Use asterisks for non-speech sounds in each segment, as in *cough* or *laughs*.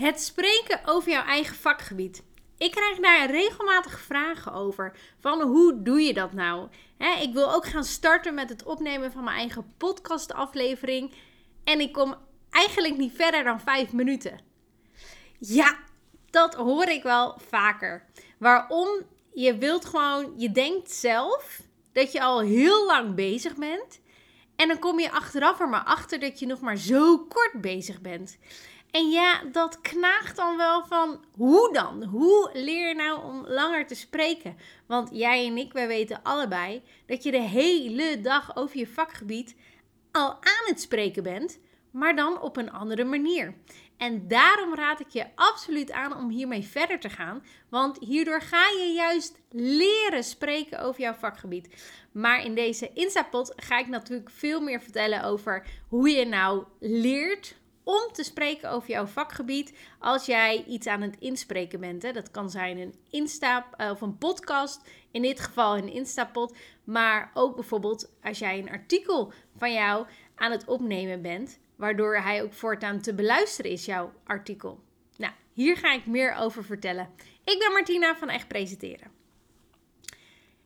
Het spreken over jouw eigen vakgebied. Ik krijg daar regelmatig vragen over. Van hoe doe je dat nou? ik wil ook gaan starten met het opnemen van mijn eigen podcastaflevering. En ik kom eigenlijk niet verder dan vijf minuten. Ja, dat hoor ik wel vaker. Waarom? Je wilt gewoon, je denkt zelf dat je al heel lang bezig bent. En dan kom je achteraf er maar achter dat je nog maar zo kort bezig bent. En ja, dat knaagt dan wel van hoe dan? Hoe leer je nou om langer te spreken? Want jij en ik, wij weten allebei dat je de hele dag over je vakgebied al aan het spreken bent, maar dan op een andere manier. En daarom raad ik je absoluut aan om hiermee verder te gaan, want hierdoor ga je juist leren spreken over jouw vakgebied. Maar in deze Instapot ga ik natuurlijk veel meer vertellen over hoe je nou leert om te spreken over jouw vakgebied als jij iets aan het inspreken bent. Hè. Dat kan zijn een Insta eh, of een podcast, in dit geval een Instapot, maar ook bijvoorbeeld als jij een artikel van jou aan het opnemen bent, waardoor hij ook voortaan te beluisteren is, jouw artikel. Nou, hier ga ik meer over vertellen. Ik ben Martina van Echt Presenteren.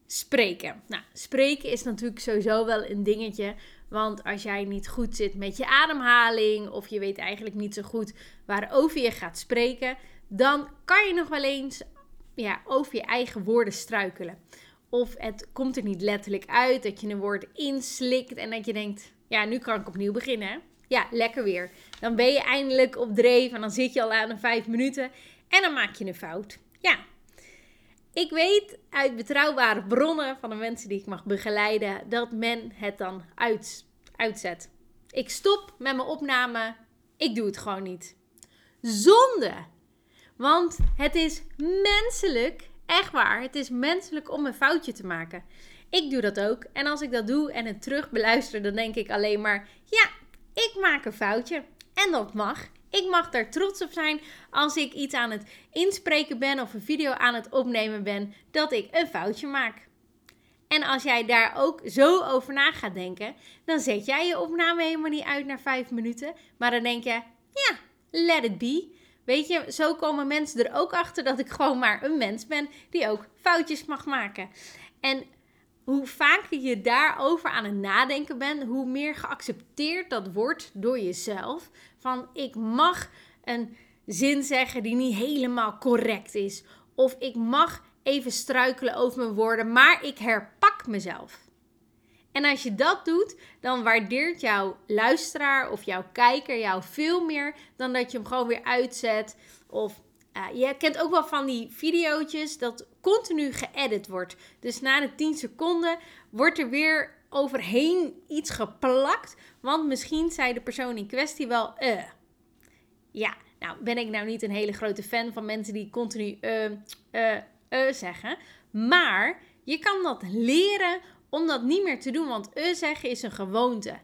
Spreken. Nou, spreken is natuurlijk sowieso wel een dingetje want als jij niet goed zit met je ademhaling of je weet eigenlijk niet zo goed waarover je gaat spreken, dan kan je nog wel eens ja, over je eigen woorden struikelen. Of het komt er niet letterlijk uit dat je een woord inslikt en dat je denkt, ja, nu kan ik opnieuw beginnen. Ja, lekker weer. Dan ben je eindelijk op dreef en dan zit je al aan de vijf minuten en dan maak je een fout. Ja, ik weet uit betrouwbare bronnen van de mensen die ik mag begeleiden dat men het dan uit, uitzet. Ik stop met mijn opname. Ik doe het gewoon niet. Zonde. Want het is menselijk, echt waar, het is menselijk om een foutje te maken. Ik doe dat ook. En als ik dat doe en het terug beluister, dan denk ik alleen maar: ja, ik maak een foutje. En dat mag. Ik mag daar trots op zijn als ik iets aan het inspreken ben of een video aan het opnemen ben, dat ik een foutje maak. En als jij daar ook zo over na gaat denken, dan zet jij je opname helemaal niet uit naar vijf minuten. Maar dan denk je, ja, let it be. Weet je, zo komen mensen er ook achter dat ik gewoon maar een mens ben die ook foutjes mag maken. En hoe vaker je daarover aan het nadenken bent, hoe meer geaccepteerd dat wordt door jezelf. Van ik mag een zin zeggen die niet helemaal correct is. Of ik mag even struikelen over mijn woorden, maar ik herpak mezelf. En als je dat doet, dan waardeert jouw luisteraar of jouw kijker jou veel meer dan dat je hem gewoon weer uitzet. Of je kent ook wel van die video's dat continu geëdit wordt. Dus na de 10 seconden wordt er weer overheen iets geplakt. Want misschien zei de persoon in kwestie wel eh. Ja, nou ben ik nou niet een hele grote fan van mensen die continu eh, eh, eh zeggen. Maar je kan dat leren om dat niet meer te doen. Want eh zeggen is een gewoonte.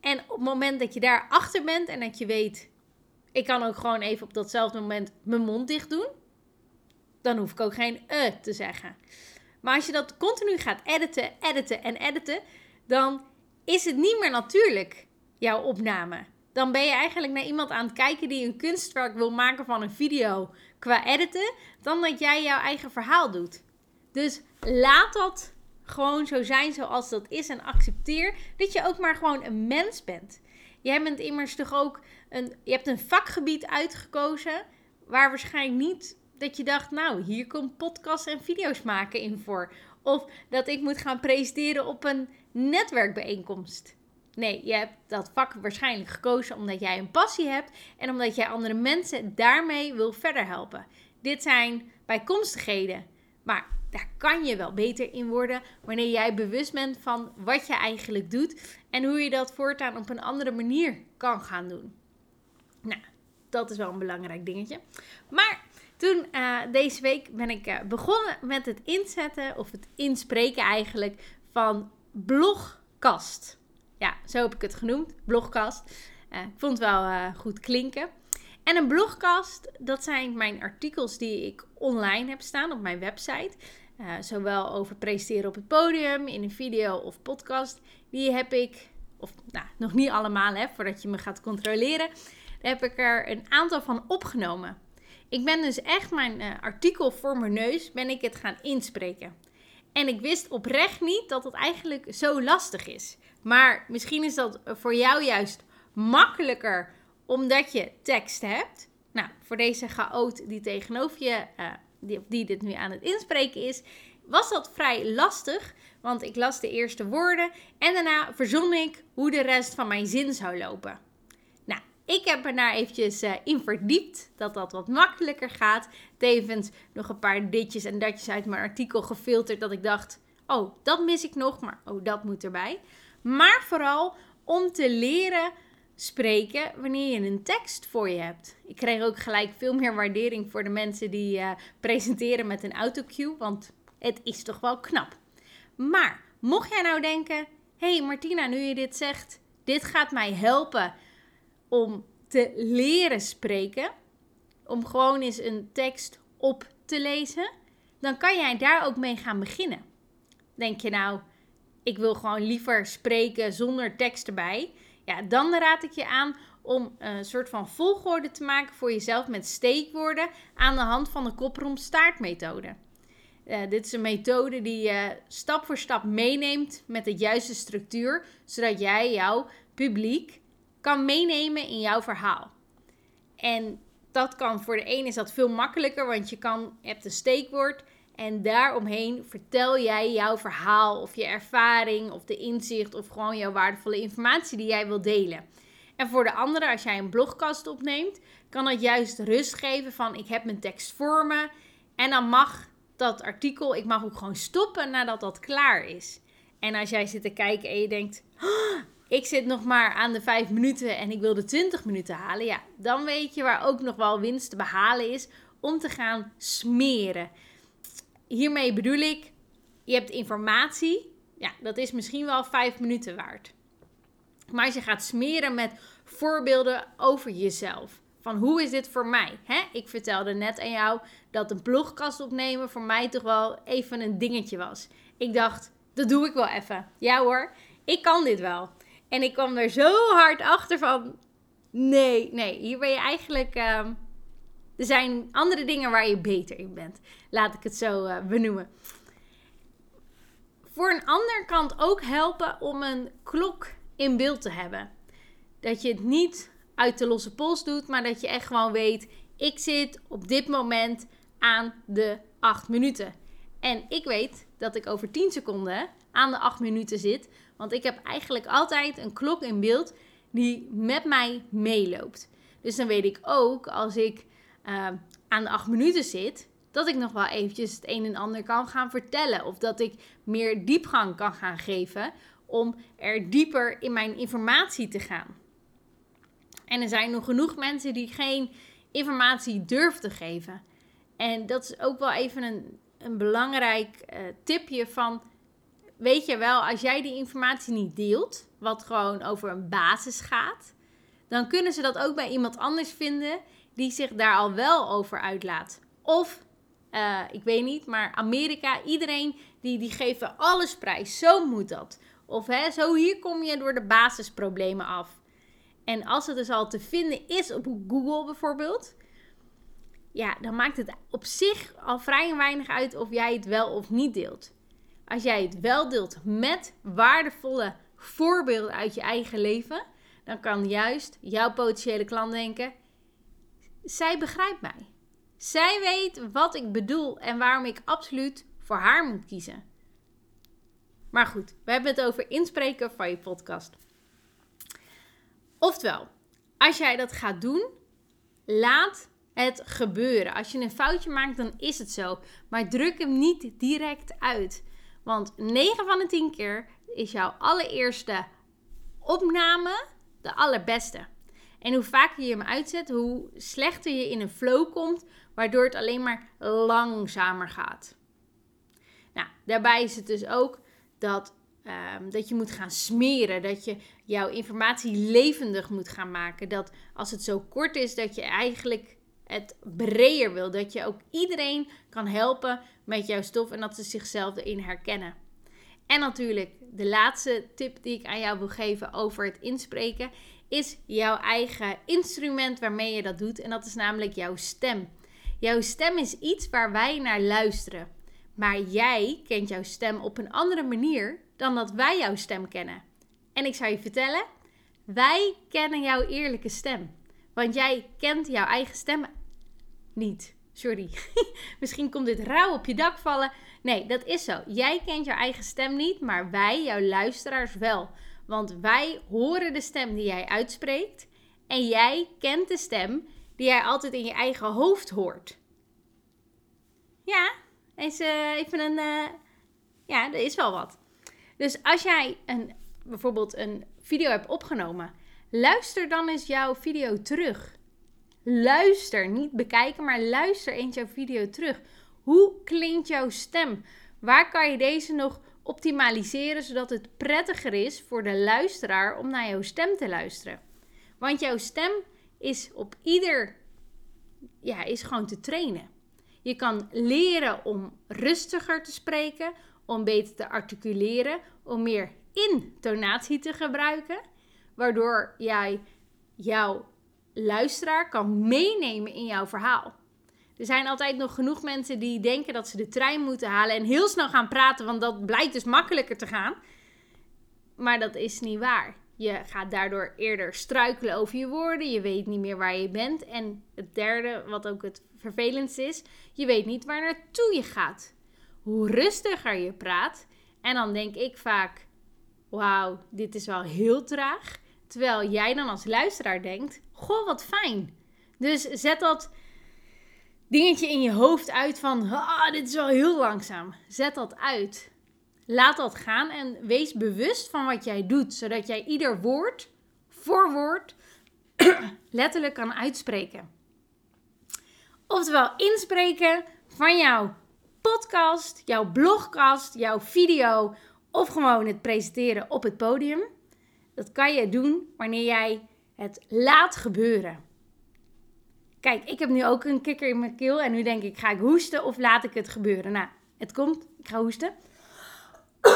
En op het moment dat je daar achter bent en dat je weet ik kan ook gewoon even op datzelfde moment mijn mond dicht doen. Dan hoef ik ook geen eh te zeggen. Maar als je dat continu gaat editen, editen en editen, dan is het niet meer natuurlijk, jouw opname. Dan ben je eigenlijk naar iemand aan het kijken die een kunstwerk wil maken van een video qua editen, dan dat jij jouw eigen verhaal doet. Dus laat dat gewoon zo zijn zoals dat is en accepteer dat je ook maar gewoon een mens bent. Jij bent immers toch ook een, je hebt een vakgebied uitgekozen waar waarschijnlijk niet dat je dacht, nou, hier komt podcasts en video's maken in voor. Of dat ik moet gaan presenteren op een netwerkbijeenkomst. Nee, je hebt dat vak waarschijnlijk gekozen omdat jij een passie hebt en omdat jij andere mensen daarmee wil verder helpen. Dit zijn bijkomstigheden, maar daar kan je wel beter in worden wanneer jij bewust bent van wat je eigenlijk doet en hoe je dat voortaan op een andere manier kan gaan doen. Nou, dat is wel een belangrijk dingetje. Maar toen uh, deze week ben ik uh, begonnen met het inzetten of het inspreken eigenlijk van blogkast. Ja, zo heb ik het genoemd, blogkast. Uh, ik vond het wel goed klinken. En een blogkast, dat zijn mijn artikels die ik online heb staan op mijn website. zowel over presenteren op het podium, in een video of podcast. Die heb ik, of nou, nog niet allemaal hè, voordat je me gaat controleren. Heb ik er een aantal van opgenomen. Ik ben dus echt mijn uh, artikel voor mijn neus, ben ik het gaan inspreken. En ik wist oprecht niet dat het eigenlijk zo lastig is. Maar misschien is dat voor jou juist makkelijker omdat je tekst hebt. Nou, voor deze chaot die tegenover je, uh, die, die dit nu aan het inspreken is, was dat vrij lastig. Want ik las de eerste woorden en daarna verzon ik hoe de rest van mijn zin zou lopen. Nou, ik heb er daar eventjes uh, in verdiept dat dat wat makkelijker gaat. Tevens nog een paar ditjes en datjes uit mijn artikel gefilterd dat ik dacht, oh, dat mis ik nog, maar oh, dat moet erbij. Maar vooral om te leren spreken wanneer je een tekst voor je hebt. Ik kreeg ook gelijk veel meer waardering voor de mensen die uh, presenteren met een autocue, want het is toch wel knap. Maar mocht jij nou denken: hey Martina, nu je dit zegt, dit gaat mij helpen om te leren spreken, om gewoon eens een tekst op te lezen, dan kan jij daar ook mee gaan beginnen. Denk je nou, ik wil gewoon liever spreken zonder tekst erbij. Ja, dan raad ik je aan om een soort van volgorde te maken voor jezelf met steekwoorden aan de hand van de kopromstaartmethode. Uh, dit is een methode die je stap voor stap meeneemt met de juiste structuur, zodat jij jouw publiek kan meenemen in jouw verhaal. En dat kan voor de een is dat veel makkelijker, want je, kan, je hebt een steekwoord en daaromheen vertel jij jouw verhaal of je ervaring of de inzicht of gewoon jouw waardevolle informatie die jij wil delen. En voor de andere, als jij een blogkast opneemt, kan dat juist rust geven van ik heb mijn tekst voor me en dan mag dat artikel, ik mag ook gewoon stoppen nadat dat klaar is. En als jij zit te kijken en je denkt, oh, ik zit nog maar aan de 5 minuten en ik wil de 20 minuten halen, ja, dan weet je waar ook nog wel winst te behalen is om te gaan smeren. Hiermee bedoel ik, je hebt informatie, ja, dat is misschien wel 5 minuten waard. Maar als je gaat smeren met voorbeelden over jezelf. Van hoe is dit voor mij? Ik vertelde net aan jou dat een blogkast opnemen voor mij toch wel even een dingetje was. Ik dacht, dat doe ik wel even. Ja hoor, ik kan dit wel. En ik kwam er zo hard achter van, nee, nee, hier ben je eigenlijk... Ehm, er zijn andere dingen waar je beter in bent. Laat ik het zo uh, benoemen. Voor een ander kan het ook helpen om een klok in beeld te hebben. Dat je het niet uit de losse pols doet, maar dat je echt gewoon weet: ik zit op dit moment aan de 8 minuten. En ik weet dat ik over 10 seconden aan de 8 minuten zit, want ik heb eigenlijk altijd een klok in beeld die met mij meeloopt. Dus dan weet ik ook als ik uh, aan de 8 minuten zit, dat ik nog wel eventjes het een en ander kan gaan vertellen. Of dat ik meer diepgang kan gaan geven om er dieper in mijn informatie te gaan. En er zijn nog genoeg mensen die geen informatie durven te geven. En dat is ook wel even een, een belangrijk uh, tipje van... Weet je wel, als jij die informatie niet deelt, wat gewoon over een basis gaat... dan kunnen ze dat ook bij iemand anders vinden die zich daar al wel over uitlaat. Of, uh, ik weet niet, maar Amerika, iedereen die, die geven alles prijs. Zo moet dat. Of hè, zo hier kom je door de basisproblemen af. En als het dus al te vinden is op Google bijvoorbeeld, ja, dan maakt het op zich al vrij weinig uit of jij het wel of niet deelt. Als jij het wel deelt met waardevolle voorbeelden uit je eigen leven, dan kan juist jouw potentiële klant denken: zij begrijpt mij. Zij weet wat ik bedoel en waarom ik absoluut voor haar moet kiezen. Maar goed, we hebben het over inspreken van je podcast. Oftewel, als jij dat gaat doen, laat het gebeuren. Als je een foutje maakt, dan is het zo. Maar druk hem niet direct uit. Want 9 van de 10 keer is jouw allereerste opname de allerbeste. En hoe vaker je hem uitzet, hoe slechter je in een flow komt, waardoor het alleen maar langzamer gaat. Nou, daarbij is het dus ook dat Ehm, dat je moet gaan smeren. Dat je jouw informatie levendig moet gaan maken. Dat als het zo kort is, dat je eigenlijk het breder wil. Dat je ook iedereen kan helpen met jouw stof en dat ze zichzelf erin herkennen. En natuurlijk, de laatste tip die ik aan jou wil geven over het inspreken, is jouw eigen instrument waarmee je dat doet. En dat is namelijk jouw stem. Jouw stem is iets waar wij naar luisteren. Maar jij kent jouw stem op een andere manier dan dat wij jouw stem kennen. En ik zou je vertellen, wij kennen jouw eerlijke stem. Want jij kent jouw eigen stem niet. Sorry. *laughs* Misschien komt dit rauw op je dak vallen. Nee, dat is zo. Jij kent jouw eigen stem niet, maar wij, jouw luisteraars, wel. Want wij horen de stem die jij uitspreekt. En jij kent de stem die jij altijd in je eigen hoofd hoort. Ja, is even een. Uh, ja, er is wel wat. Dus als jij een, bijvoorbeeld een video hebt opgenomen, luister dan eens jouw video terug. Luister, niet bekijken, maar luister eens jouw video terug. Hoe klinkt jouw stem? Waar kan je deze nog optimaliseren zodat het prettiger is voor de luisteraar om naar jouw stem te luisteren? Want jouw stem is op ieder ja, is gewoon te trainen. Je kan leren om rustiger te spreken, om beter te articuleren, om meer intonatie te gebruiken, waardoor jij jouw luisteraar kan meenemen in jouw verhaal. Er zijn altijd nog genoeg mensen die denken dat ze de trein moeten halen en heel snel gaan praten, want dat blijkt dus makkelijker te gaan. Maar dat is niet waar. Je gaat daardoor eerder struikelen over je woorden. Je weet niet meer waar je bent. En het derde, wat ook het vervelendste is, je weet niet waar naartoe je gaat. Hoe rustiger je praat. En dan denk ik vaak: wauw, dit is wel heel traag. Terwijl jij dan als luisteraar denkt: goh, wat fijn. Dus zet dat dingetje in je hoofd uit van: ah, dit is wel heel langzaam. Zet dat uit. Laat dat gaan en wees bewust van wat jij doet, zodat jij ieder woord voor woord *clears throat* letterlijk kan uitspreken. Oftewel inspreken van jouw podcast, jouw blogcast, jouw video of gewoon het presenteren op het podium. Dat kan je doen wanneer jij het laat gebeuren. Kijk, ik heb nu ook een kikker in mijn keel en nu denk ik, ga ik hoesten of laat ik het gebeuren? Nou, het komt, ik ga hoesten. *clears throat*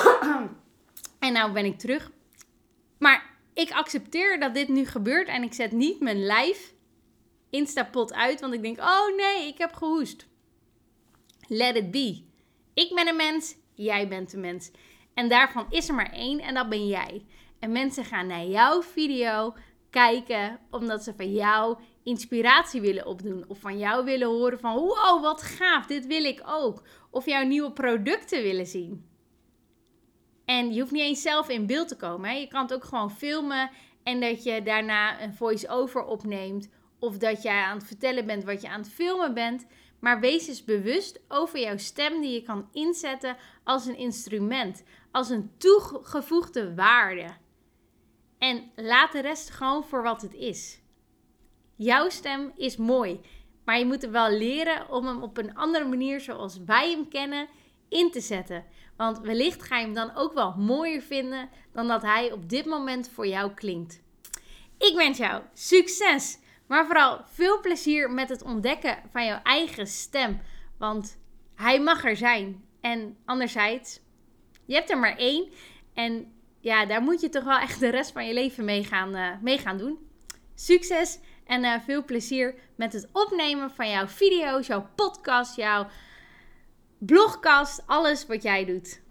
en nou ben ik terug. Maar ik accepteer dat dit nu gebeurt en ik zet niet mijn lijf Instapot uit, want ik denk, oh nee, ik heb gehoest. Let it be. Ik ben een mens, jij bent een mens. En daarvan is er maar één en dat ben jij. En mensen gaan naar jouw video kijken omdat ze van jou inspiratie willen opdoen. Of van jou willen horen van, wow, wat gaaf, dit wil ik ook. Of jouw nieuwe producten willen zien. En je hoeft niet eens zelf in beeld te komen. Je kan het ook gewoon filmen en dat je daarna een voice-over opneemt. Of dat jij aan het vertellen bent wat je aan het filmen bent. Maar wees eens bewust over jouw stem die je kan inzetten als een instrument. Als een toegevoegde waarde. En laat de rest gewoon voor wat het is. Jouw stem is mooi. Maar je moet er wel leren om hem op een andere manier zoals wij hem kennen in te zetten. Want wellicht ga je hem dan ook wel mooier vinden dan dat hij op dit moment voor jou klinkt. Ik wens jou succes, maar vooral veel plezier met het ontdekken van jouw eigen stem. Want hij mag er zijn. En anderzijds, je hebt er maar één. En ja, daar moet je toch wel echt de rest van je leven mee gaan, uh, mee gaan doen. Succes en uh, veel plezier met het opnemen van jouw video's, jouw podcast, jouw blogcast, alles wat jij doet.